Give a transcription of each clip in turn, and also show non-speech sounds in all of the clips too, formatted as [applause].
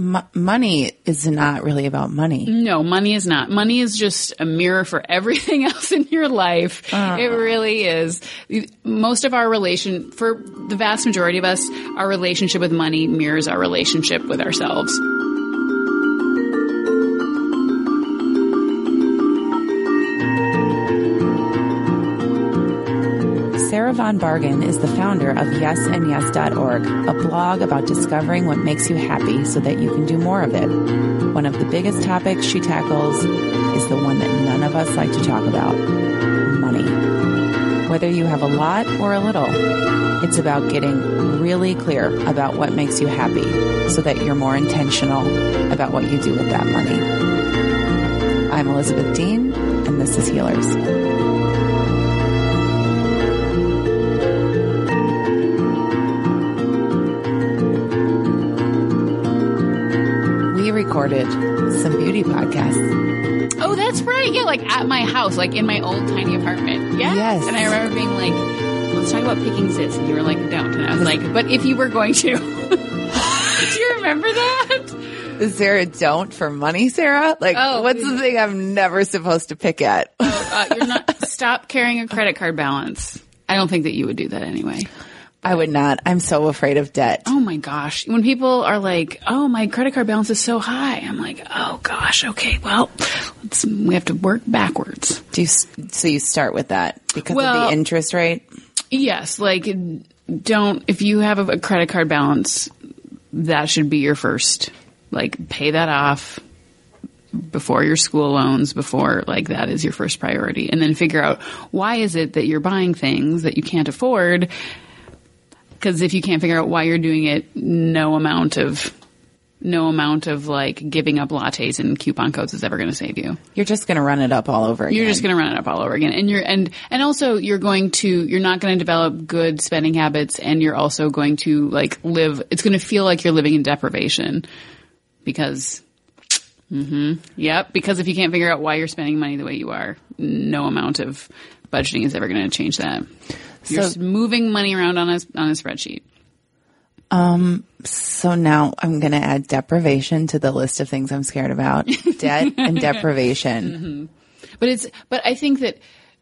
m- money is not really about money. No, money is not. Money is just a mirror for everything [laughs] else in your life. Ah. It really is. Most of our relation, for the vast majority of us, our relationship with money mirrors our relationship with ourselves. Von Bargen is the founder of YesAndYes.org, a blog about discovering what makes you happy so that you can do more of it. One of the biggest topics she tackles is the one that none of us like to talk about money. Whether you have a lot or a little, it's about getting really clear about what makes you happy so that you're more intentional about what you do with that money. I'm Elizabeth Dean, and this is Healers. Recorded some beauty podcasts. Oh, that's right. Yeah, like at my house, like in my old tiny apartment. Yeah. Yes. And I remember being like, let's talk about picking zits. And you were like, don't. And I was like, but if you were going to. [laughs] Do you remember that? Is there a don't for money, Sarah? Like, Oh, what's the thing I'm never supposed to pick at? Uh, you're not, stop carrying a credit card balance. I don't think that you would do that anyway. I would not. I'm so afraid of debt. Oh my gosh. When people are like, oh, my credit card balance is so high, I'm like, oh gosh, okay, well, let's, we have to work backwards. Do you, so you start with that because of the interest rate? Yes, like don't if you have a, a credit card balance, that should be your first. Like pay that off before your school loans, before like that is your first priority, and then figure out why is it that you're buying things that you can't afford. Because if you can't figure out why you're doing it, no amount of no amount of like giving up lattes and coupon codes is ever going to save you. You're just going to run it up all over again. You're just going to run it up all over again, and you're and and also you're going to you're not going to develop good spending habits, and you're also going to like live. It's going to feel like you're living in deprivation because. mm-hmm, Yep. Because if you can't figure out why you're spending money the way you are, no amount of budgeting is ever going to change that. You're So- moving money around on a on a spreadsheet. Um. So now I'm going to add deprivation to the list of things I'm scared about. [laughs] Debt and deprivation. But it's but I think that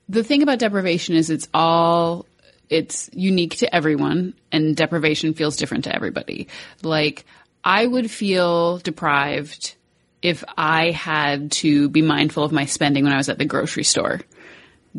the thing about deprivation is it's all it's unique to everyone and deprivation feels different to everybody. Like I would feel deprived if I had to be mindful of my spending when I was at the grocery store.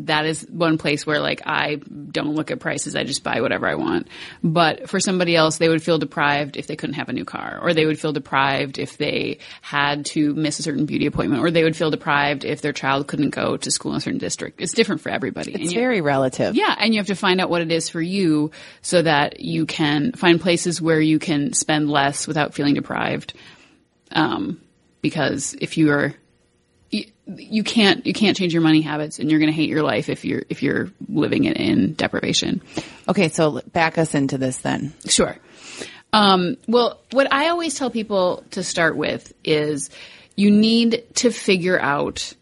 That is one place where like I don't look at prices. I just buy whatever I want. But for somebody else, they would feel deprived if they couldn't have a new car or they would feel deprived if they had to miss a certain beauty appointment or they would feel deprived if their child couldn't go to school in a certain district. It's different for everybody. It's you- very relative. yeah, and you have to find out what it is for you so that you can find places where you can spend less without feeling deprived. Um, because if you are, you, you can't you can't change your money habits, and you're going to hate your life if you're if you're living it in deprivation. Okay, so back us into this then. Sure. Um, well, what I always tell people to start with is you need to figure out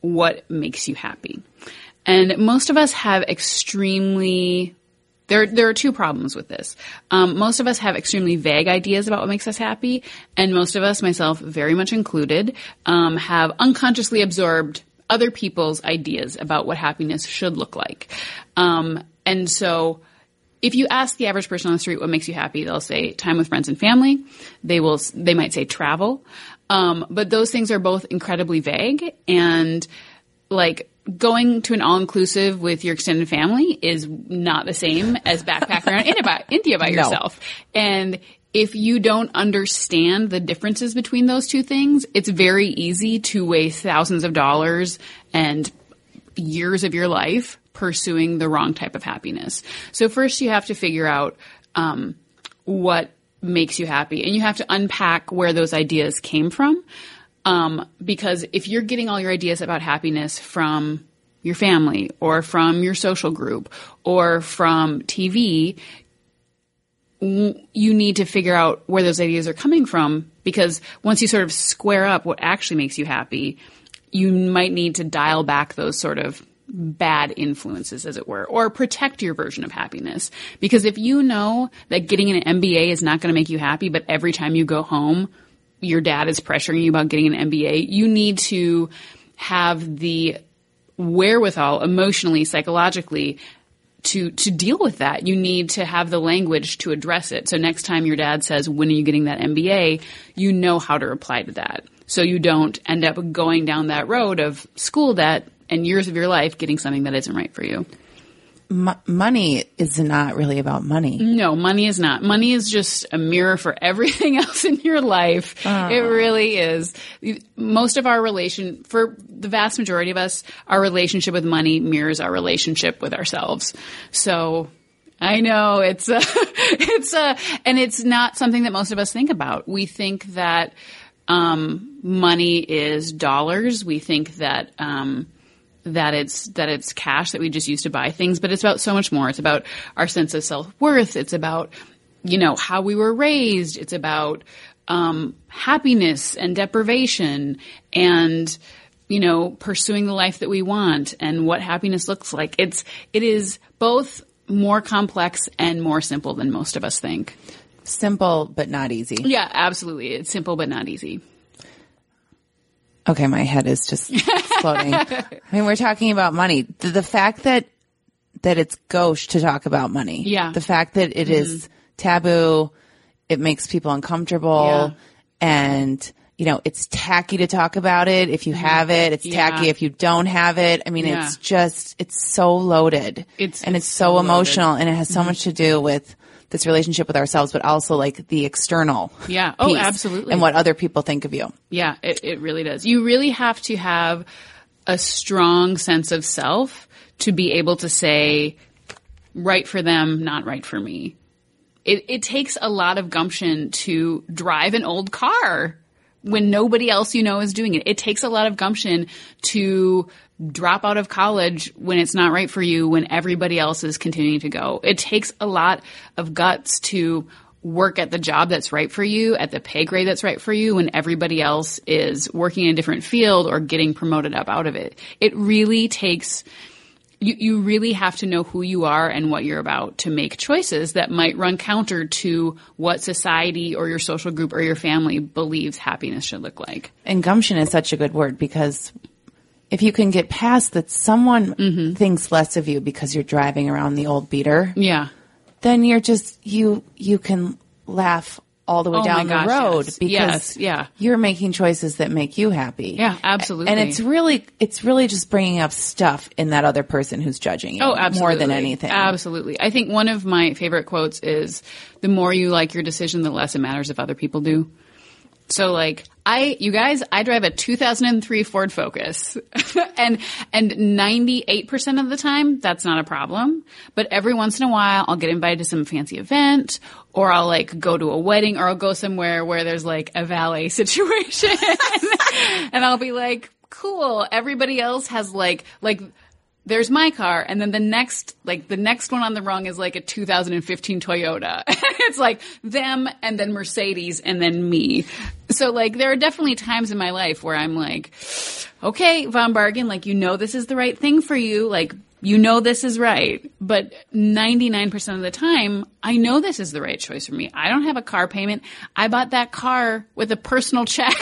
what makes you happy. And most of us have extremely there, there are two problems with this. Um, most of us have extremely vague ideas about what makes us happy, and most of us, myself very much included, um, have unconsciously absorbed other people's ideas about what happiness should look like. Um, and so, if you ask the average person on the street what makes you happy, they'll say time with friends and family. They will, they might say travel. Um, but those things are both incredibly vague and like going to an all-inclusive with your extended family is not the same as backpacking around India by, India by No. yourself. And if you don't understand the differences between those two things, it's very easy to waste thousands of dollars and years of your life pursuing the wrong type of happiness. So first you have to figure out um, what makes you happy and you have to unpack where those ideas came from. Um, because if you're getting all your ideas about happiness from your family or from your social group or from TV, you need to figure out where those ideas are coming from because once you sort of square up what actually makes you happy, you might need to dial back those sort of bad influences, as it were, or protect your version of happiness. Because if you know that getting an MBA is not going to make you happy, but every time you go home, your dad is pressuring you about getting an MBA, you need to have the wherewithal emotionally, psychologically to to deal with that. You need to have the language to address it. So next time your dad says, "When are you getting that MBA?" you know how to reply to that. So you don't end up going down that road of school debt and years of your life getting something that isn't right for you. M- money is not really about money. No, money is not. Money is just a mirror for everything [laughs] else in your life. Uh. It really is. Most of our relation, for the vast majority of us, our relationship with money mirrors our relationship with ourselves. So I know it's a, [laughs] it's a, and it's not something that most of us think about. We think that, um, money is dollars. We think that, um, that it's that it's cash that we just use to buy things, but it's about so much more. It's about our sense of self worth. It's about you know how we were raised. It's about um, happiness and deprivation and you know pursuing the life that we want and what happiness looks like. It's it is both more complex and more simple than most of us think. Simple but not easy. Yeah, absolutely. It's simple but not easy. Okay, my head is just [laughs] exploding. I mean, we're talking about money. The, the, fact that that it's gauche to talk about money. Yeah. The fact that it mm-hmm. is taboo, it makes people uncomfortable, yeah. and you know, it's tacky to talk about it if you mm-hmm. have it. It's yeah. tacky if you don't have it. I mean, yeah. it's just it's so loaded. It's and it's, it's so, so emotional, and it has so mm-hmm. much to do with this relationship with ourselves, but also like the external. Yeah. Oh, absolutely. And what other people think of you. Yeah, it, it really does. You really have to have a strong sense of self to be able to say, right for them, not right for me. It, it takes a lot of gumption to drive an old car when nobody else you know is doing it. It takes a lot of gumption to drop out of college when it's not right for you when everybody else is continuing to go. It takes a lot of guts to work at the job that's right for you, at the pay grade that's right for you when everybody else is working in a different field or getting promoted up out of it. It really takes you, you really have to know who you are and what you're about to make choices that might run counter to what society or your social group or your family believes happiness should look like. And gumption is such a good word because if you can get past that someone mm-hmm. thinks less of you because you're driving around the old beater. Yeah. Then you're just you you can laugh all the way oh down gosh, the road yes. because yes, yeah. you're making choices that make you happy. Yeah, absolutely. And it's really it's really just bringing up stuff in that other person who's judging you. Oh, absolutely. More than anything. Absolutely. I think one of my favorite quotes is the more you like your decision, the less it matters if other people do. So like I, you guys, I drive a 2003 Ford Focus [laughs] and, and 98% of the time that's not a problem. But every once in a while I'll get invited to some fancy event or I'll like go to a wedding or I'll go somewhere where there's like a valet [laughs] situation and I'll be like, cool. Everybody else has like, like, there's my car and then the next like the next one on the rung is like a 2015 Toyota. [laughs] it's like them and then Mercedes and then me. So like there are definitely times in my life where I'm like okay, Von Bargen, like you know this is the right thing for you, like you know this is right. But 99% of the time, I know this is the right choice for me. I don't have a car payment. I bought that car with a personal [laughs] check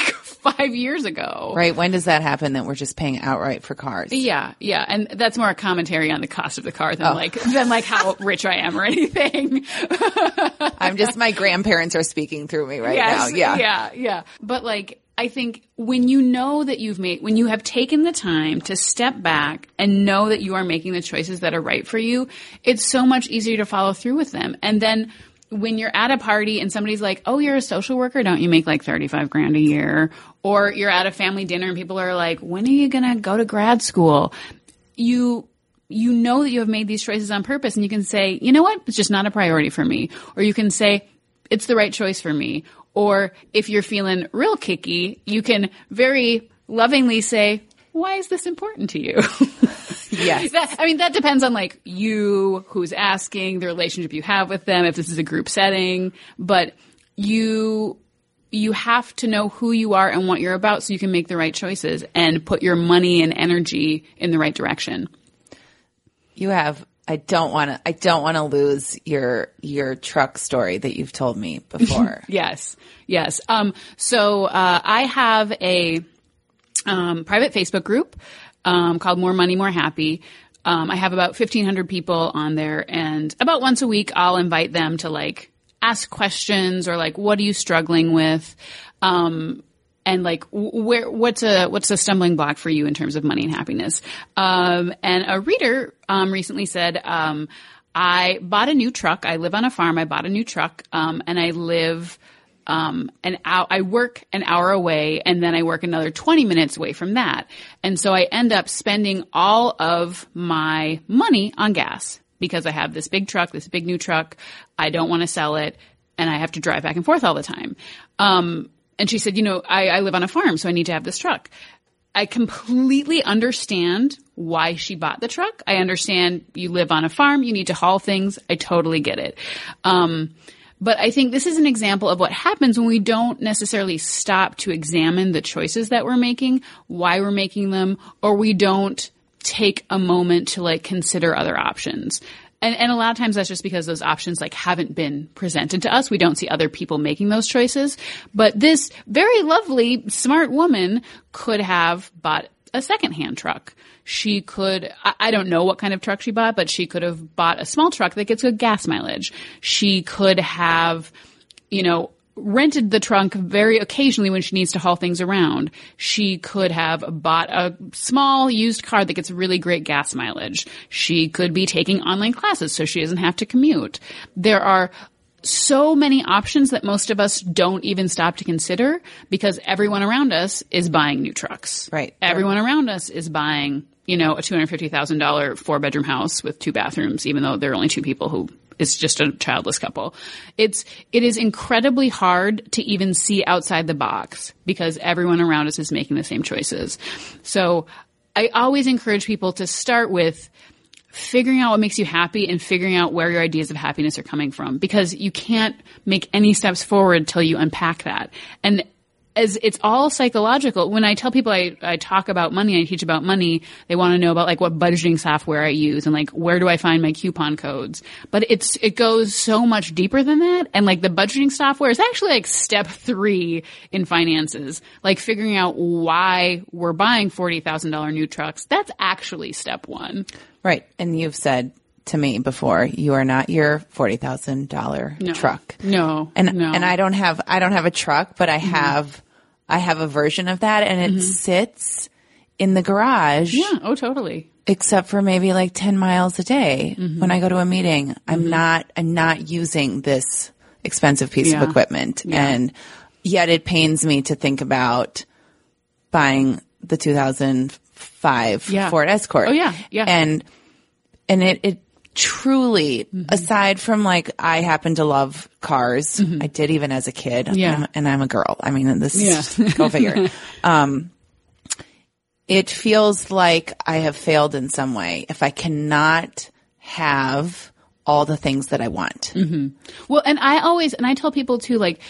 five years ago. Right. When does that happen that we're just paying outright for cars? Yeah. Yeah. And that's more a commentary on the cost of the car than oh. like, than like how [laughs] rich I am or anything. [laughs] I'm just, my grandparents are speaking through me right yes, now. Yeah. Yeah. Yeah. But like, I think when you know that you've made, when you have taken the time to step back and know that you are making the choices that are right for you, it's so much easier to follow through with them. And then when you're at a party and somebody's like, "Oh, you're a social worker, don't you make like 35 grand a year?" Or you're at a family dinner and people are like, "When are you going to go to grad school?" You you know that you have made these choices on purpose and you can say, "You know what? It's just not a priority for me." Or you can say, "It's the right choice for me." Or if you're feeling real kicky, you can very lovingly say, why is this important to you? [laughs] yes. That, I mean, that depends on like you, who's asking, the relationship you have with them, if this is a group setting, but you, you have to know who you are and what you're about so you can make the right choices and put your money and energy in the right direction. You have I don't want to. I don't want to lose your your truck story that you've told me [laughs] before. yes, yes. Um, so uh, I have a um, private Facebook group um, called More Money, More Happy. Um, I have about fifteen hundred people on there, and about once a week, I'll invite them to like ask questions or like, what are you struggling with? Um, and like where what's a what's a stumbling block for you in terms of money and happiness um, and a reader um, recently said um, i bought a new truck i live on a farm i bought a new truck um, and i live um, an hour, I work an hour away and then I work another 20 minutes away from that. And so I end up spending all of my money on gas because I have this big truck, this big new truck. I don't want to sell it and I have to drive back and forth all the time. Um, and she said, you know, I, I live on a farm, so I need to have this truck. I completely understand why she bought the truck. I understand you live on a farm, you need to haul things. I totally get it. Um, but I think this is an example of what happens when we don't necessarily stop to examine the choices that we're making, why we're making them, or we don't take a moment to like consider other options and, and a lot of times that's just because those options like haven't been presented to us. We don't see other people making those choices. But this very lovely, smart woman could have bought a secondhand truck. She could, I don't know what kind of truck she bought, but she could have bought a small truck that gets good gas mileage. She could have, you know, rented the trunk very occasionally when she needs to haul things around. She could have bought a small used car that gets really great gas mileage. She could be taking online classes so she doesn't have to commute. There are so many options that most of us don't even stop to consider because everyone around us is buying new trucks. Right. Everyone around us is buying, you know, a $250,000 four bedroom house with two bathrooms, even though there are only two people who is just a childless couple. It's, it is incredibly hard to even see outside the box because everyone around us is making the same choices. So I always encourage people to start with figuring out what makes you happy and figuring out where your ideas of happiness are coming from because you can't make any steps forward until you unpack that. And as it's all psychological. When I tell people I, I talk about money, I teach about money, they want to know about like what budgeting software I use and like where do I find my coupon codes. But it's, it goes so much deeper than that. And like the budgeting software is actually like step three in finances. Like figuring out why we're buying $40,000 new trucks. That's actually step one. Right. And you've said to me before, you are not your forty thousand No. dollar truck. No, And no. and I don't have I don't have a truck, but I mm-hmm. have I have a version of that and it mm-hmm. sits in the garage Yeah. Oh, totally. except for maybe like 10 miles a day mm-hmm. when I go to a meeting. I'm not I'm not using this expensive piece Yeah. of equipment Yeah. and yet it pains me to think about buying the 2005 Yeah. Ford Escort. Oh, yeah. Yeah. And and it it truly Mm-hmm. aside from like I happen to love cars. I did even as a kid. Mm-hmm. Yeah. And, and I'm a girl. I mean, this is Yeah. [laughs] go figure. [laughs] um it feels like I have failed in some way if I cannot have all the things that I want. Well, and I always, and I tell people too, like,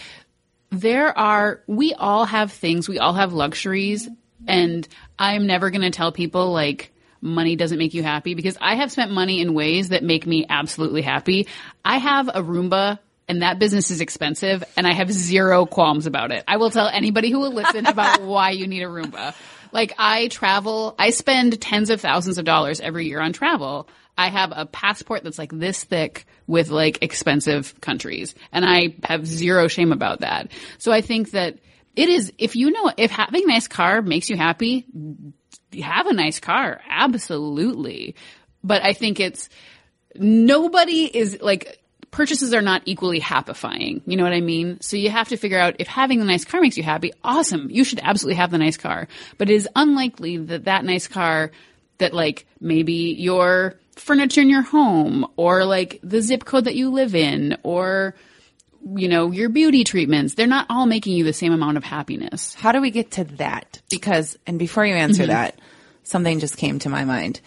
there are, we all have things, we all have luxuries, and I'm never going to tell people, like, money doesn't make you happy because I have spent money in ways that make me absolutely happy. I have a Roomba and that business is expensive and I have zero qualms about it. I will tell anybody who will listen [laughs] about why you need a Roomba. Like I travel, I spend tens of thousands of dollars every year on travel. I have a passport that's like this thick with like expensive countries and I have zero shame about that. So I think that it is, if you know, if having a nice car makes you happy, you have a nice car. Absolutely. But I think it's nobody is like purchases are not equally happifying. You know what I mean? So you have to figure out if having the nice car makes you happy, awesome. You should absolutely have the nice car. But it is unlikely that that nice car that like maybe your furniture in your home or like the zip code that you live in or you know, your beauty treatments, they're not all making you the same amount of happiness. How do we get to that? Because, and before you answer Mm-hmm. that, something just came to my mind.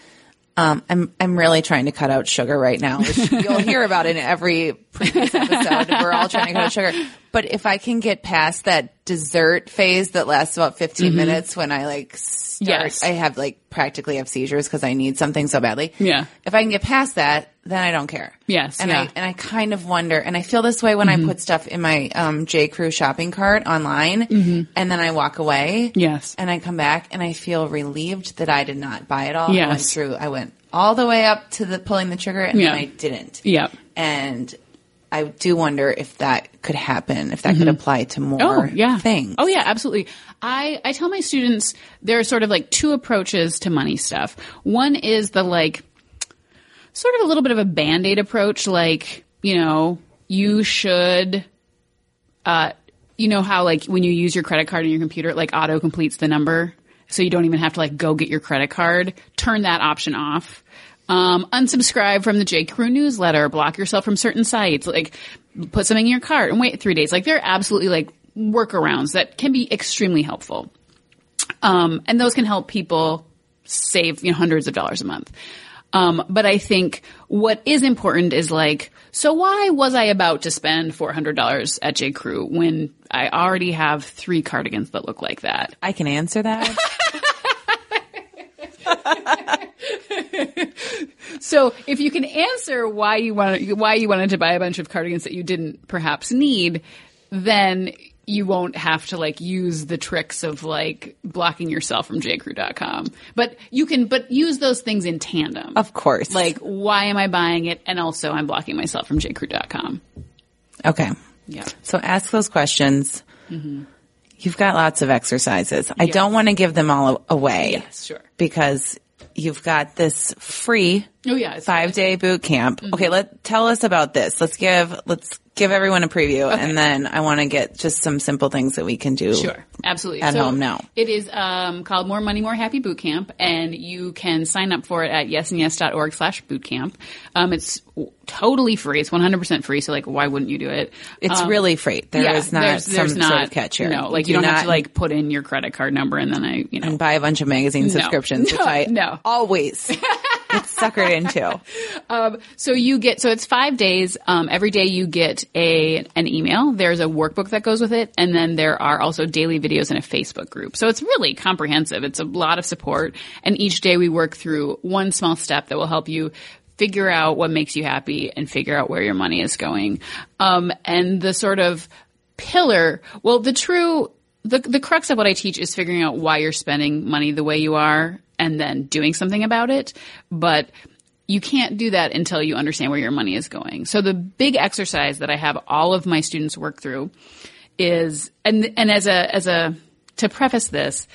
Um, I'm I'm really trying to cut out sugar right now, which [laughs] you'll hear about in every previous episode. We're all trying to cut out sugar. But if I can get past that dessert phase that lasts about 15 minutes when I like start, Mm-hmm. Yes. I have like practically have seizures because I need something so badly. Yeah. If I can get past that, then I don't care. Yes, And yeah. I and I kind of wonder, and I feel this way when Mm-hmm. I put stuff in my um, J Crew shopping cart online, and then I walk away. Mm-hmm. Yes. And I come back and I feel relieved that I did not buy it all. I went Yes. through. I went all the way up to the pulling the trigger, and Yeah. then I didn't. Yep. And I do wonder if that could happen, if that could apply to more Oh yeah, things. Oh yeah, absolutely. I I tell my students there are sort of like two approaches to money stuff. One is the like sort of a little bit of a band aid approach, like you know you should. Uh, you know how like when you use your credit card on your computer, it like auto completes the number, so you don't even have to like go get your credit card. Turn that option off. Um, unsubscribe from the J. Crew newsletter. Block yourself from certain sites. Like put something in your cart and wait three days. Like there are absolutely like workarounds that can be extremely helpful. Um, and those can help people save you know, hundreds of dollars a month. Um, but I think what is important is like, so why was I about to spend four hundred dollars at J. Crew when I already have three cardigans that look like that? I can answer that. [laughs] So if you can answer why you wanted why you wanted to buy a bunch of cardigans that you didn't perhaps need, then you won't have to like use the tricks of like blocking yourself from jcrew.com. But you can but use those things in tandem. of course. Like why am I buying it and also I'm blocking myself from jcrew.com. okay. Yeah. So ask those questions. You've got lots of exercises. I Yes. don't want to give them all away. Yes, sure. Because you've got this free Oh yeah, five day boot camp. Mm-hmm. Okay, let tell us about this. Let's give let's give everyone a preview, and then I want to get just some simple things that we can do. Sure, absolutely. At home now. It is um, called More Money, More Happy Boot Camp, and you can sign up for it at yesandyes.org slash boot camp. Um, it's totally free. It's 100% free, so like, why wouldn't you do it? It's Um, really free. There is yeah, not there's, there's some not, sort of catch here. No, like do you don't have to like put in your credit card number and then I, you know. and buy a bunch of magazine subscriptions, which [laughs] No, I no. always [laughs] get suckered into. [laughs] Um, so you get so it's five days. Um, every day you get a an email. There's a workbook that goes with it, and then there are also daily videos in a Facebook group. So it's really comprehensive. It's a lot of support, and each day we work through one small step that will help you figure out what makes you happy and figure out where your money is going. Um, and the sort of pillar, well, the true the the crux of what I teach is figuring out why you're spending money the way you are and then doing something about it. But you can't do that until you understand where your money is going. So the big exercise that I have all of my students work through is and and as a as a to preface this,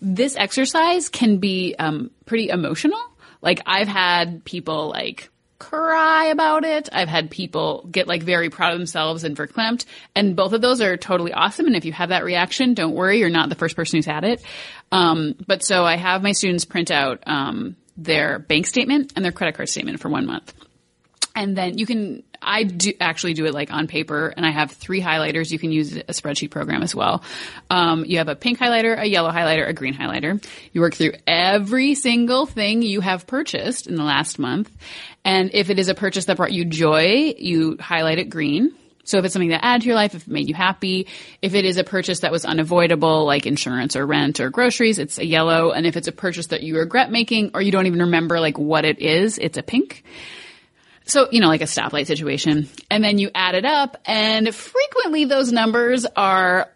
this exercise can be um, pretty emotional. Like I've had people like cry about it. I've had people get like very proud of themselves and verklempt. And both of those are totally awesome. And if you have that reaction, don't worry, you're not the first person who's had it. Um, but so I have my students print out um, their bank statement and their credit card statement for one month. And then you can, I do actually do it like on paper and I have three highlighters. You can use a spreadsheet program as well. Um, you have a pink highlighter, a yellow highlighter, a green highlighter. You work through every single thing you have purchased in the last month. And if it is a purchase that brought you joy, you highlight it green. So if it's something that added to your life, if it made you happy, if it is a purchase that was unavoidable, like insurance or rent or groceries, it's a yellow. And if it's a purchase that you regret making or you don't even remember like what it is, it's a pink. So, you know, like a stoplight situation. And then you add it up and frequently those numbers are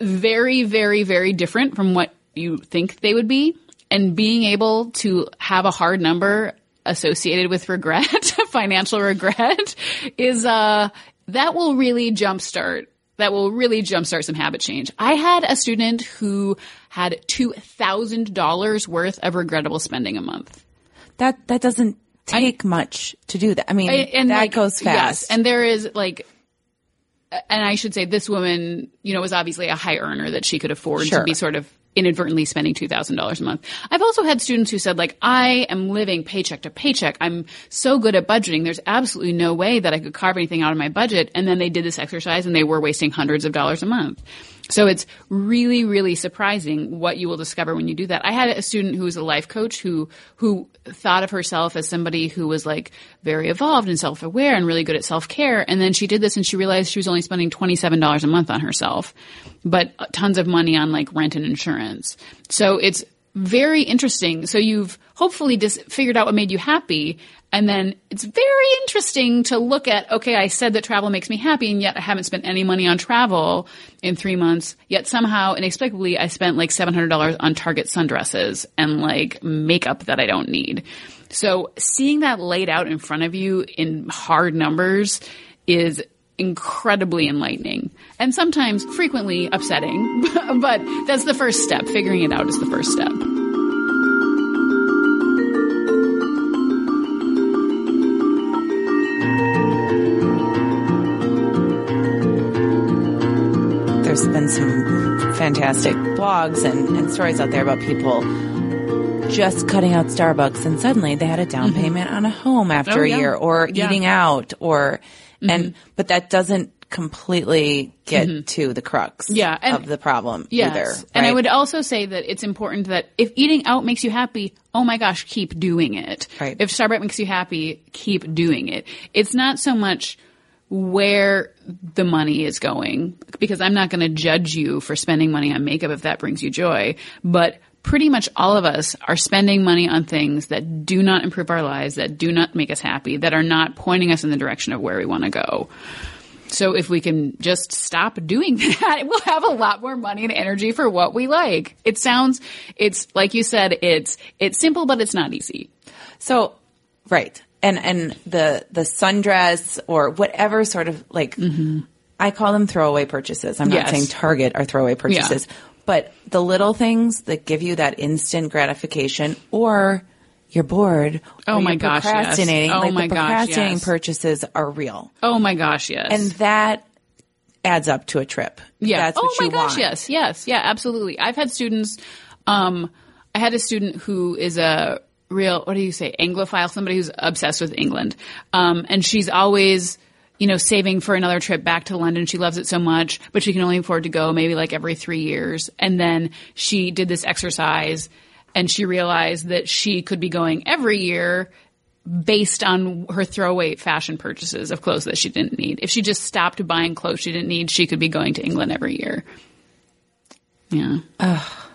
very, very, very different from what you think they would be. And being able to have a hard number associated with regret, [laughs] financial regret is, uh, that will really jumpstart that will really jumpstart some habit change. I had a student who had $2,000 worth of regrettable spending a month. That that doesn't take much to do that. I mean, and that like, goes fast. Yes, and there is like, and I should say this woman, you know, was obviously a high earner that she could afford Sure. to be sort of inadvertently spending two thousand dollars a month. I've also had students who said like, I am living paycheck to paycheck. I'm so good at budgeting. There's absolutely no way that I could carve anything out of my budget. And then they did this exercise and they were wasting hundreds of dollars a month. So it's really, really surprising what you will discover when you do that. I had a student who was a life coach who, who thought of herself as somebody who was like very evolved and self-aware and really good at self-care. And then she did this and she realized she was only spending $27 a month on herself, but tons of money on like rent and insurance. So it's very interesting. So you've hopefully just figured out what made you happy. And then it's very interesting to look at, okay, I said that travel makes me happy and yet I haven't spent any money on travel in three months. Yet somehow inexplicably I spent like $700 on Target sundresses and like makeup that I don't need. So seeing that laid out in front of you in hard numbers is incredibly enlightening and sometimes frequently upsetting, [laughs] but that's the first step. Figuring it out is the first step. Been some fantastic blogs and, and stories out there about people just cutting out Starbucks and suddenly they had a down mm-hmm. payment on a home after Oh, a yeah. year or Yeah. eating out or mm-hmm. and but that doesn't completely get mm-hmm. to the crux Yeah, and- of the problem Yes. either. And I would also say that it's important that if eating out makes you happy, oh my gosh, keep doing it. Right. If Starbucks makes you happy, keep doing it. It's not so much where the money is going because I'm not going to judge you for spending money on makeup if that brings you joy, but pretty much all of us are spending money on things that do not improve our lives, that do not make us happy, that are not pointing us in the direction of where we want to go. So if we can just stop doing [laughs] that, we'll have a lot more money and energy for what we like. It sounds, it's like you said, it's, it's simple, but it's not easy. So, right. And, and the, the sundress or whatever sort of like, I call them throwaway purchases. I'm not saying Target are throwaway purchases, but the little things that give you that instant gratification or you're bored. Oh or my you're gosh, yes. Procrastinating. Oh like my the gosh, procrastinating yes. purchases are real. Oh my gosh, yes. And that adds up to a trip. Yeah. That's oh my gosh, want. yes, yes, yeah, absolutely. I've had students. Um, I had a student who is a real what do you say Anglophile, somebody who's obsessed with England, um, and she's always. You know, saving for another trip back to London. She loves it so much, but she can only afford to go maybe like every three years. And then she did this exercise and she realized that she could be going every year based on her throwaway fashion purchases of clothes that she didn't need. If she just stopped buying clothes she didn't need, she could be going to England every year. Yeah.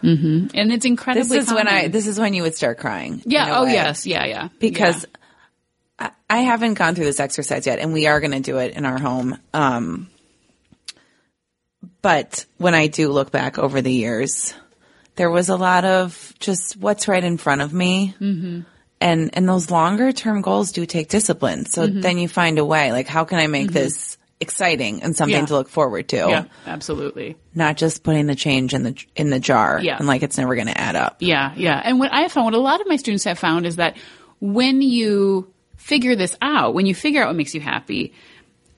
Hmm And it's incredibly. This is when I. This is when you would start crying. Yeah. Oh way. yes. Yeah. Yeah. because Yeah. I, I haven't gone through this exercise yet, and we are going to do it in our home. Um, but when I do look back over the years, there was a lot of just what's right in front of me. Mm-hmm. And, and those longer term goals do take discipline. So then you find a way, like, how can I make this exciting and something Yeah. to look forward to? yeah. Absolutely. Not just putting the change in the, in the jar Yeah. and like it's never going to add up. Yeah, yeah. And what I found, what a lot of my students have found is that when you figure this out, when you figure out what makes you happy,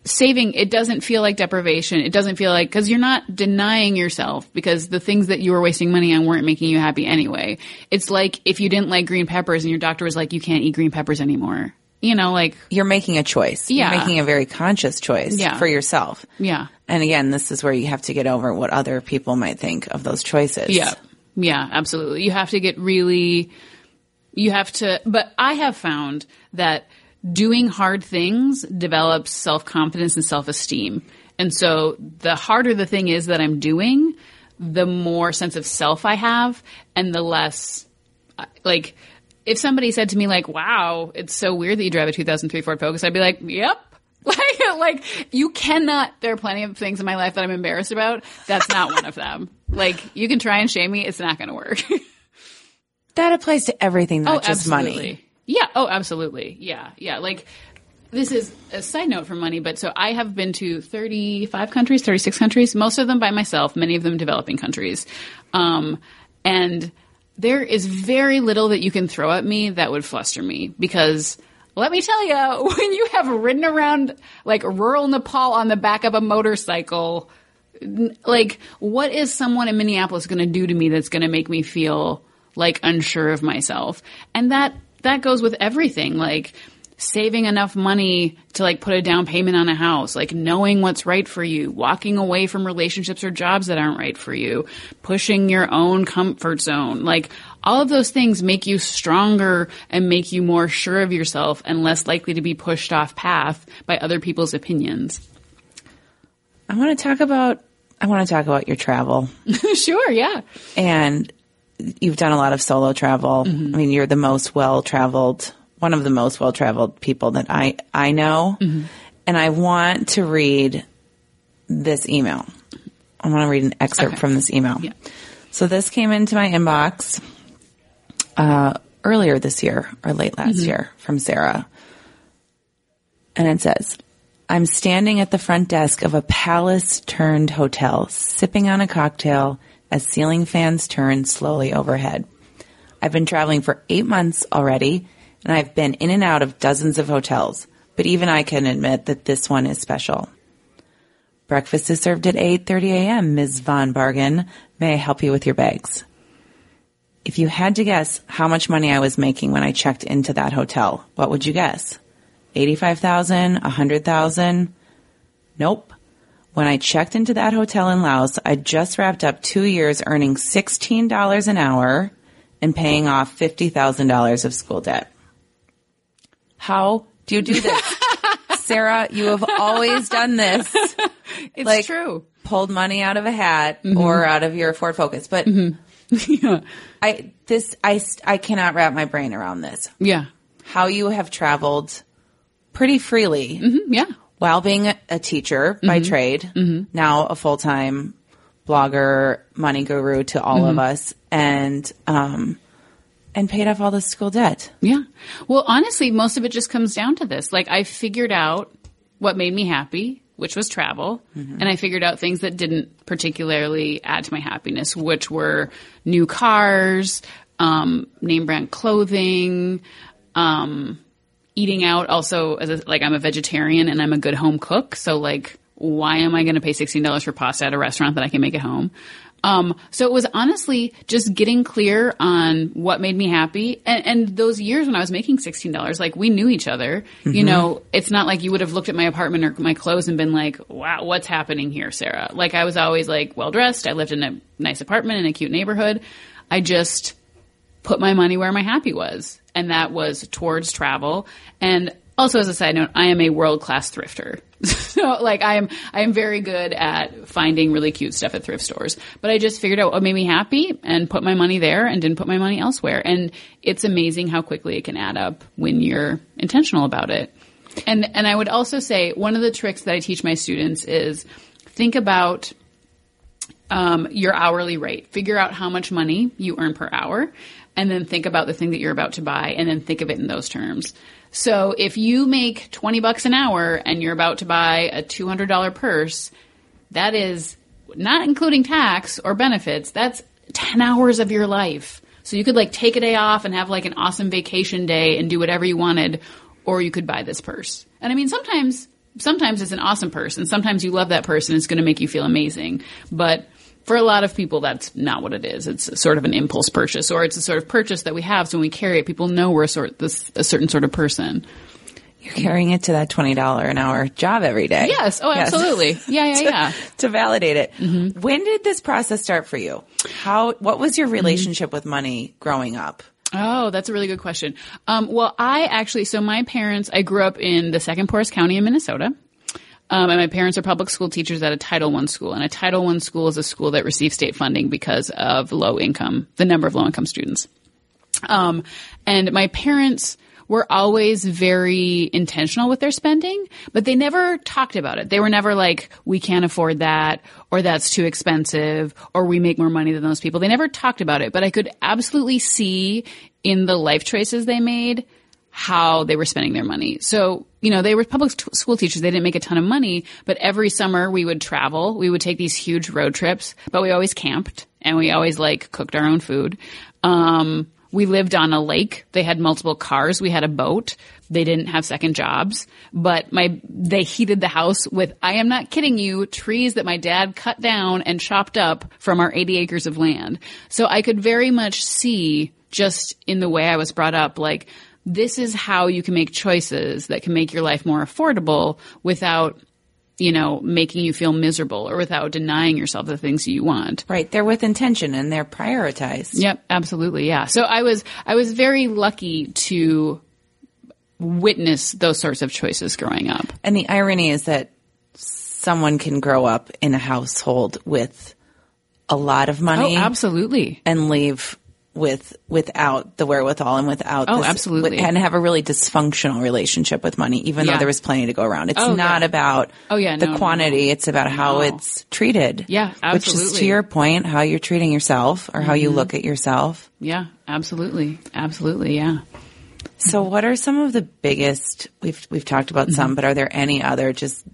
saving, it doesn't feel like deprivation. It doesn't feel like, cause you're not denying yourself because the things that you were wasting money on weren't making you happy anyway. It's like if you didn't like green peppers and your doctor was like, you can't eat green peppers anymore. You know, like, You're making a choice. Yeah. You're making a very conscious choice Yeah. for yourself. yeah. And again, this is where you have to get over what other people might think of those choices. Yeah. Yeah, absolutely. You have to get really, you have to, but I have found that doing hard things develops self confidence and self esteem. And so the harder the thing is that I'm doing, the more sense of self I have and the less, like, if somebody said to me like, wow, it's so weird that you drive a 2003 Ford Focus, I'd be like, yep. [laughs] Like, like you cannot, there are plenty of things in my life that I'm embarrassed about. That's not one of them. Like you can try and shame me. It's not going to work. [laughs] That applies to everything, not just money. absolutely. Yeah. Oh, absolutely. Yeah. Yeah. Like this is a side note for money, but so I have been to 35 countries, 36 countries, most of them by myself, many of them developing countries. Um, and there is very little that you can throw at me that would fluster me because let me tell you, [laughs] when you have ridden around like rural Nepal on the back of a motorcycle, like what is someone in Minneapolis going to do to me that's going to make me feel like unsure of myself? And that that goes with everything. Like saving enough money to like put a down payment on a house, like knowing what's right for you, walking away from relationships or jobs that aren't right for you, pushing your own comfort zone. Like all of those things make you stronger and make you more sure of yourself and less likely to be pushed off path by other people's opinions. I want to talk about I want to talk about your travel. [laughs] sure, yeah. And you've done a lot of solo travel. Mm-hmm. I mean, you're the most well traveled, one of the most well traveled people that I I know. Mm-hmm. And I want to read this email. I want to read an excerpt okay. from this email. Yeah. So this came into my inbox uh, earlier this year or late last mm-hmm. year from Sarah. And it says, I'm standing at the front desk of a palace turned hotel, sipping on a cocktail as ceiling fans turn slowly overhead. I've been traveling for eight months already, and I've been in and out of dozens of hotels, but even I can admit that this one is special. Breakfast is served at 8.30 a.m., Ms. Von Bargen. May I help you with your bags? If you had to guess how much money I was making when I checked into that hotel, what would you guess? 85,000, 100,000. Nope. When I checked into that hotel in Laos, I just wrapped up two years earning $16 an hour and paying off $50,000 of school debt. How do you do this? [laughs] Sarah, you have always done this. It's like, true. Pulled money out of a hat mm-hmm. or out of your Ford Focus. But mm-hmm. [laughs] yeah. I, this, I, I cannot wrap my brain around this. Yeah. How you have traveled pretty freely. Mm-hmm, yeah. While being a, teacher mm-hmm. by trade, mm-hmm. now a full time blogger, money guru to all of mm-hmm. us, and um, and paid off all the school debt. Yeah. Well, honestly, most of it just comes down to this. Like, I figured out what made me happy, which was travel, mm-hmm. and I figured out things that didn't particularly add to my happiness, which were new cars, um, name brand clothing, um, eating out also as a, like I'm a vegetarian and I'm a good home cook. So like, why am I going to pay $16 for pasta at a restaurant that I can make at home? Um, so it was honestly just getting clear on what made me happy. And, and those years when I was making $16, like we knew each other, mm-hmm. you know, it's not like you would have looked at my apartment or my clothes and been like, wow, what's happening here, Sarah? Like I was always like well dressed. I lived in a nice apartment in a cute neighborhood. I just put my money where my happy was and that was towards travel. And also, as a side note, I am a world class thrifter. [laughs] so, like, I am, I am very good at finding really cute stuff at thrift stores. But I just figured out what made me happy and put my money there and didn't put my money elsewhere. And it's amazing how quickly it can add up when you're intentional about it. And, and I would also say one of the tricks that I teach my students is think about um, your hourly rate. Figure out how much money you earn per hour and then think about the thing that you're about to buy and then think of it in those terms. So if you make 20 bucks an hour and you're about to buy a $200 purse, that is not including tax or benefits. That's 10 hours of your life. So you could like take a day off and have like an awesome vacation day and do whatever you wanted, or you could buy this purse. And I mean, sometimes, sometimes it's an awesome purse and sometimes you love that person. It's going to make you feel amazing. But for a lot of people, that's not what it is. It's sort of an impulse purchase, or it's a sort of purchase that we have. So when we carry it, people know we're sort this a certain sort of person. You're carrying it to that twenty dollar an hour job every day. Yes. Oh, yes. absolutely. Yeah, yeah, [laughs] to, yeah. to validate it. Mm-hmm. When did this process start for you? How? What was your relationship mm-hmm. with money growing up? Oh, that's a really good question. Um, well, I actually, so my parents, I grew up in the second poorest county in Minnesota. Um, and my parents are public school teachers at a Title I school. And a Title I school is a school that receives state funding because of low income, the number of low income students. Um, and my parents were always very intentional with their spending, but they never talked about it. They were never like, we can't afford that, or that's too expensive, or we make more money than those people. They never talked about it, but I could absolutely see in the life choices they made how they were spending their money. So, you know, they were public t- school teachers. They didn't make a ton of money, but every summer we would travel. We would take these huge road trips, but we always camped and we always like cooked our own food. Um, we lived on a lake. They had multiple cars. We had a boat. They didn't have second jobs, but my, they heated the house with, I am not kidding you, trees that my dad cut down and chopped up from our 80 acres of land. So I could very much see just in the way I was brought up, like this is how you can make choices that can make your life more affordable without you know, making you feel miserable or without denying yourself the things you want. Right. They're with intention and they're prioritized. Yep, absolutely. Yeah. So I was I was very lucky to witness those sorts of choices growing up. And the irony is that someone can grow up in a household with a lot of money. Oh, absolutely. And leave with without the wherewithal and without oh, this, absolutely, and have a really dysfunctional relationship with money, even yeah. though there was plenty to go around. It's oh, not yeah. about oh yeah the no, quantity; no. it's about how no. it's treated. Yeah, absolutely. Which is to your point, how you're treating yourself or how mm-hmm. you look at yourself. Yeah, absolutely, absolutely. Yeah. So, what are some of the biggest? We've we've talked about mm-hmm. some, but are there any other just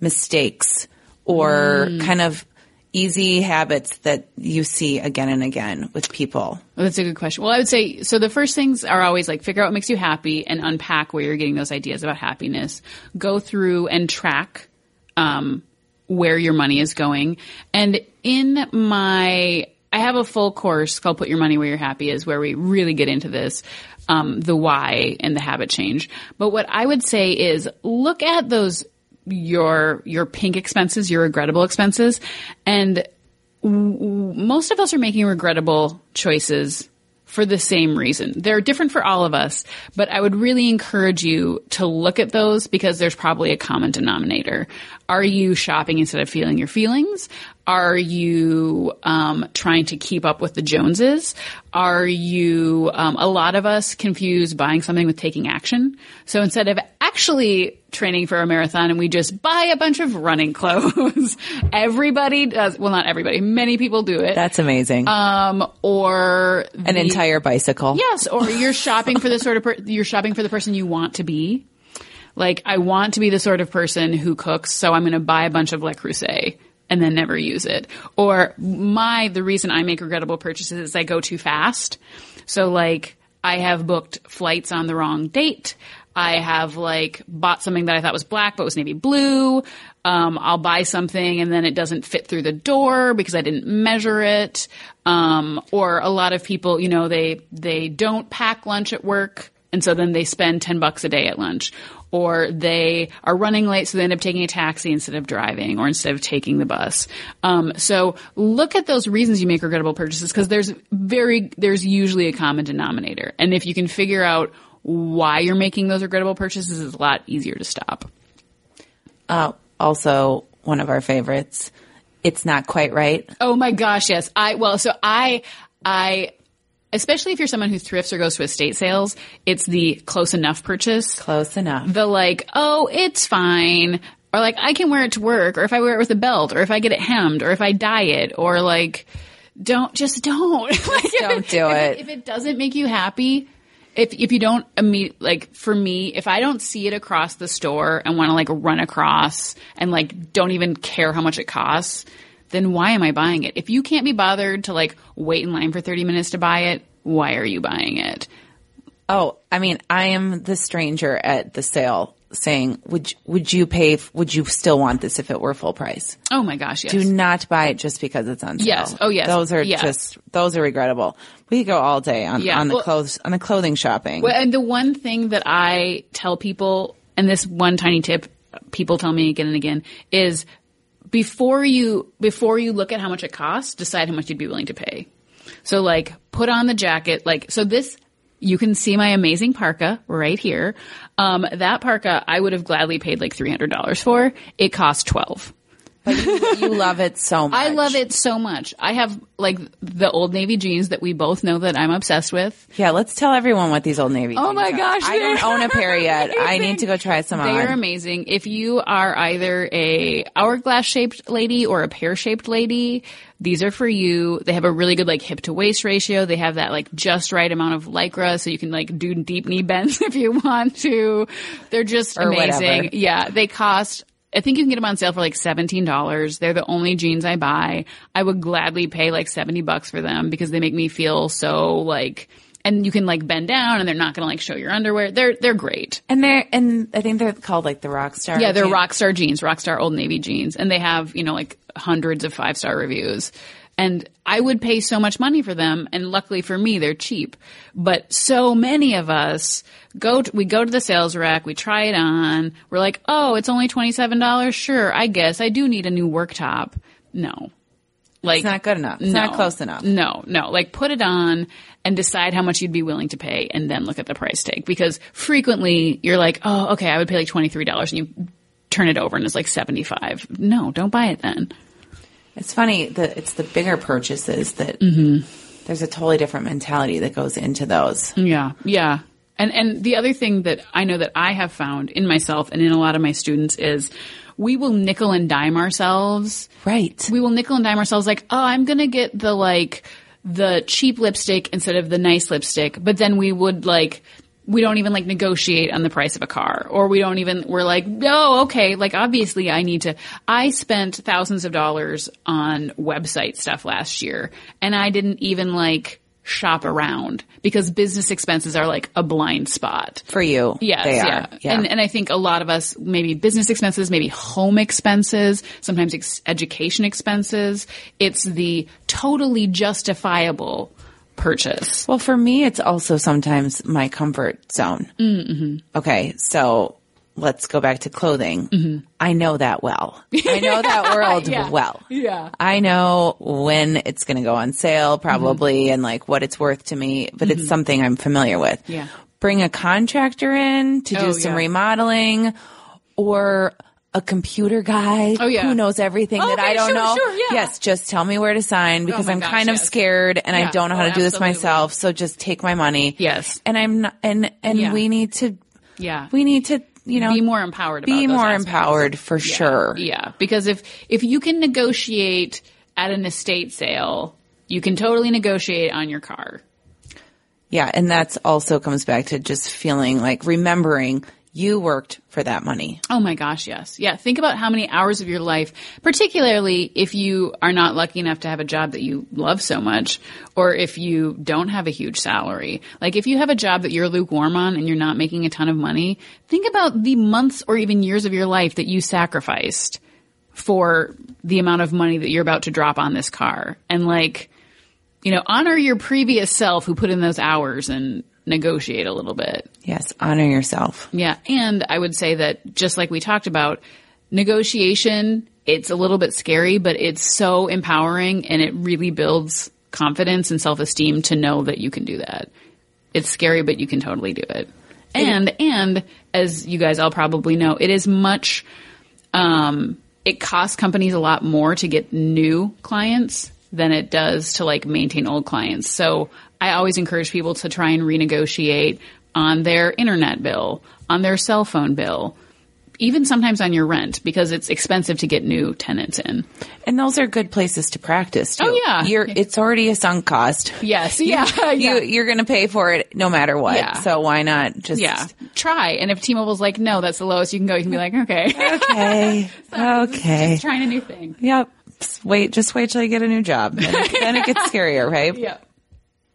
mistakes or mm. kind of easy habits that you see again and again with people? Well, that's a good question. Well, I would say so. The first things are always like figure out what makes you happy and unpack where you're getting those ideas about happiness. Go through and track um, where your money is going. And in my, I have a full course called "Put Your Money Where Your Happy Is," where we really get into this. Um, the why and the habit change. But what I would say is look at those your your pink expenses, your regrettable expenses, and w- most of us are making regrettable choices for the same reason. They're different for all of us, but I would really encourage you to look at those because there's probably a common denominator. Are you shopping instead of feeling your feelings? Are you um, trying to keep up with the Joneses? Are you, um, a lot of us confuse buying something with taking action. So instead of actually training for a marathon and we just buy a bunch of running [laughs] clothes, everybody does, well, not everybody, many people do it. That's amazing. Um, or the, an entire bicycle. Yes. Or you're shopping for the sort of, per- [laughs] you're shopping for the person you want to be. Like, I want to be the sort of person who cooks, so I'm going to buy a bunch of Le Creuset and then never use it. Or my, the reason I make regrettable purchases is I go too fast. So like, I have booked flights on the wrong date. I have like bought something that I thought was black but was navy blue. Um, I'll buy something and then it doesn't fit through the door because I didn't measure it. Um, or a lot of people, you know, they they don't pack lunch at work and so then they spend 10 bucks a day at lunch or they are running late so they end up taking a taxi instead of driving or instead of taking the bus um, so look at those reasons you make regrettable purchases because there's very there's usually a common denominator and if you can figure out why you're making those regrettable purchases is a lot easier to stop uh, also one of our favorites it's not quite right oh my gosh yes i well so i i especially if you're someone who thrifts or goes to estate sales, it's the close enough purchase. Close enough. The like, oh, it's fine. Or like, I can wear it to work, or if I wear it with a belt, or if I get it hemmed, or if I dye it, or like, don't, just don't. [laughs] like, don't do if it. If it doesn't make you happy, if, if you don't immediate, like for me, if I don't see it across the store and want to like run across and like don't even care how much it costs, then why am I buying it? If you can't be bothered to like wait in line for 30 minutes to buy it, why are you buying it? Oh, I mean, I am the stranger at the sale saying, "Would would you pay? Would you still want this if it were full price?" Oh my gosh, yes. Do not buy it just because it's on sale. Yes. Oh yes. Those are yes. just those are regrettable. We could go all day on Yeah. on the Well- clothes on the clothing shopping. Well, and the one thing that I tell people, and this one tiny tip people tell me again and again, is before you before you look at how much it costs, decide how much you'd be willing to pay. So like put on the jacket, like so this you can see my amazing parka right here. Um, that parka I would have gladly paid like three hundred dollars for. It cost twelve. But you, you love it so much. [laughs] I love it so much. I have like the old navy jeans that we both know that I'm obsessed with. Yeah, let's tell everyone what these old navy. Oh my are. gosh, I don't own a pair [laughs] yet. I need to go try some They are amazing. If you are either a hourglass shaped lady or a pear shaped lady, these are for you. They have a really good like hip to waist ratio. They have that like just right amount of lycra so you can like do deep knee bends [laughs] if you want to. They're just Or amazing. whatever. Yeah, they cost I think you can get them on sale for like $17. They're the only jeans I buy. I would gladly pay like 70 bucks for them because they make me feel so like and you can like bend down and they're not going to like show your underwear. They're they're great. And they're and I think they're called like the rock star. Yeah, they're jeans. Rockstar jeans, Rockstar Old Navy jeans, and they have you know like hundreds of five star reviews. And I would pay so much money for them. And luckily for me, they're cheap. But so many of us go, to, we go to the sales rack, we try it on. We're like, oh, it's only $27. Sure. I guess I do need a new work top. No. Like, It's not good enough. It's not close enough. No, no. Like put it on and decide how much you'd be willing to pay and then look at the price tag. Because frequently you're like, oh, okay, I would pay like $23 and you turn it over and it's like 75. No, don't buy it then. It's funny that it's the bigger purchases that Mm-hmm. there's a totally different mentality that goes into those. Yeah, yeah. And and the other thing that I know that I have found in myself and in a lot of my students is we will nickel and dime ourselves. Right. We will nickel and dime ourselves like, "Oh, I'm going to get the like the cheap lipstick instead of the nice lipstick." But then we would like we don't even like negotiate on the price of a car or we don't even we're like oh okay like obviously i need to i spent thousands of dollars on website stuff last year and i didn't even like shop around because business expenses are like a blind spot For you. Yes, yeah. Yeah. And, and I think a lot of us, maybe business expenses, maybe home expenses, sometimes ex- education expenses. It's the totally justifiable purchase. Well, for me, it's also sometimes my comfort zone. Mm-hmm. Okay, so let's go back to clothing. Mm-hmm. I know that well. I know that [laughs] world Yeah. well. Yeah. I know when it's going to go on sale, probably, mm-hmm. and like what it's worth to me, but it's mm-hmm. something I'm familiar with. Yeah. Bring a contractor in to do Oh, some yeah. remodeling or a computer guy Oh, yeah. who knows everything that Okay, I don't sure, know. sure, yeah. Yes, just tell me where to sign oh because my I'm gosh, kind of yes. scared and I don't know how Oh, to do this myself. So just take my money. Yes. And I'm not, and, and Yeah. we need to, Yeah. we need to, you know, be more empowered be more aspects. empowered for Yeah. sure. Yeah. Because if, if you can negotiate at an estate sale, you can totally negotiate on your car. Yeah, and that's also comes back to just feeling like remembering you worked for that money. Oh my gosh, yes. Yeah, think about how many hours of your life, particularly if you are not lucky enough to have a job that you love so much, or if you don't have a huge salary. Like if you have a job that you're lukewarm on and you're not making a ton of money, think about the months or even years of your life that you sacrificed for the amount of money that you're about to drop on this car. And like, you know, honor your previous self who put in those hours and negotiate a little bit. Yes, honor yourself. Yeah. And I would say that just like we talked about, negotiation, it's a little bit scary, but it's so empowering and it really builds confidence and self esteem to know that you can do that. It's scary, but you can totally do it. And, and as you guys all probably know, it is much, um, it costs companies a lot more to get new clients than it does to like maintain old clients. So I always encourage people to try and renegotiate on their internet bill, on their cell phone bill, even sometimes on your rent because it's expensive to get new tenants in. And those are good places to practice too. Oh, yeah. You're it's already a sunk cost. Yes. [laughs] Yeah. You you're going to pay for it no matter what. Yeah. So why not just yeah. Try. And if T-Mobile's like, no, that's the lowest you can go, you can be like, okay. [laughs] Okay. [laughs] okay. Just trying a new thing. Yep. Just wait just wait till you get a new job. Then, then it gets scarier, right? Yeah.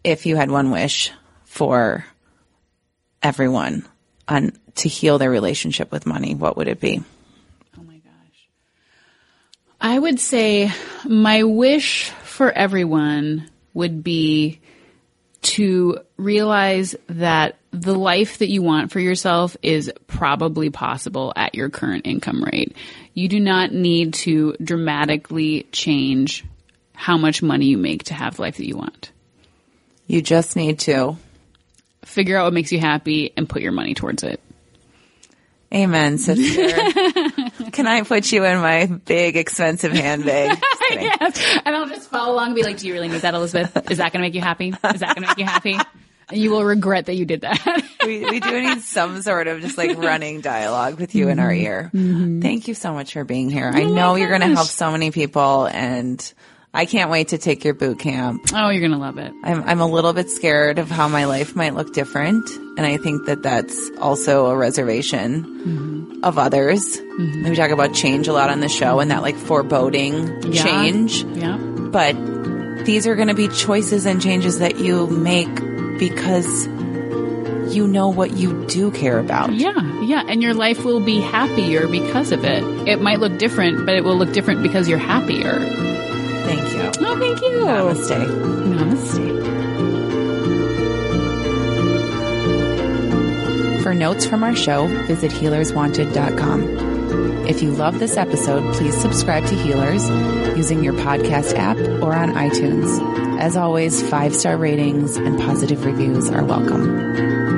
If you had one wish for everyone on to heal their relationship with money, what would it be? Oh my gosh. I would say my wish for everyone would be to realize that the life that you want for yourself is probably possible at your current income rate. You do not need to dramatically change how much money you make to have the life that you want. You just need to Figure out what makes you happy and put your money towards it. Amen, sister. [laughs] Can I put you in my big expensive handbag? [laughs] Yes. And I'll just follow along and be like, do you really need that, Elizabeth? Is that going to make you happy? Is that going to make you happy? And you will regret that you did that. [laughs] we, we do need some sort of just like running dialogue with you in our mm-hmm. ear. Mm-hmm. Thank you so much for being here. I Oh my know you're going to help so many people and I can't wait to take your boot camp. oh, you're going to love it. I'm, I'm a little bit scared of how my life might look different. And I think that that's also a reservation mm-hmm. of others. Mm-hmm. We talk about change a lot on the show and that like foreboding Yeah. change. Yeah. but these are going to be choices and changes that you make because you know what you do care about. Yeah. Yeah. And your life will be happier because of it. It might look different, but it will look different because you're happier. Show. Oh, thank you. Namaste. Namaste. For notes from our show, visit healerswanted.com. If you love this episode, please subscribe to Healers using your podcast app or on iTunes. As always, five star ratings and positive reviews are welcome.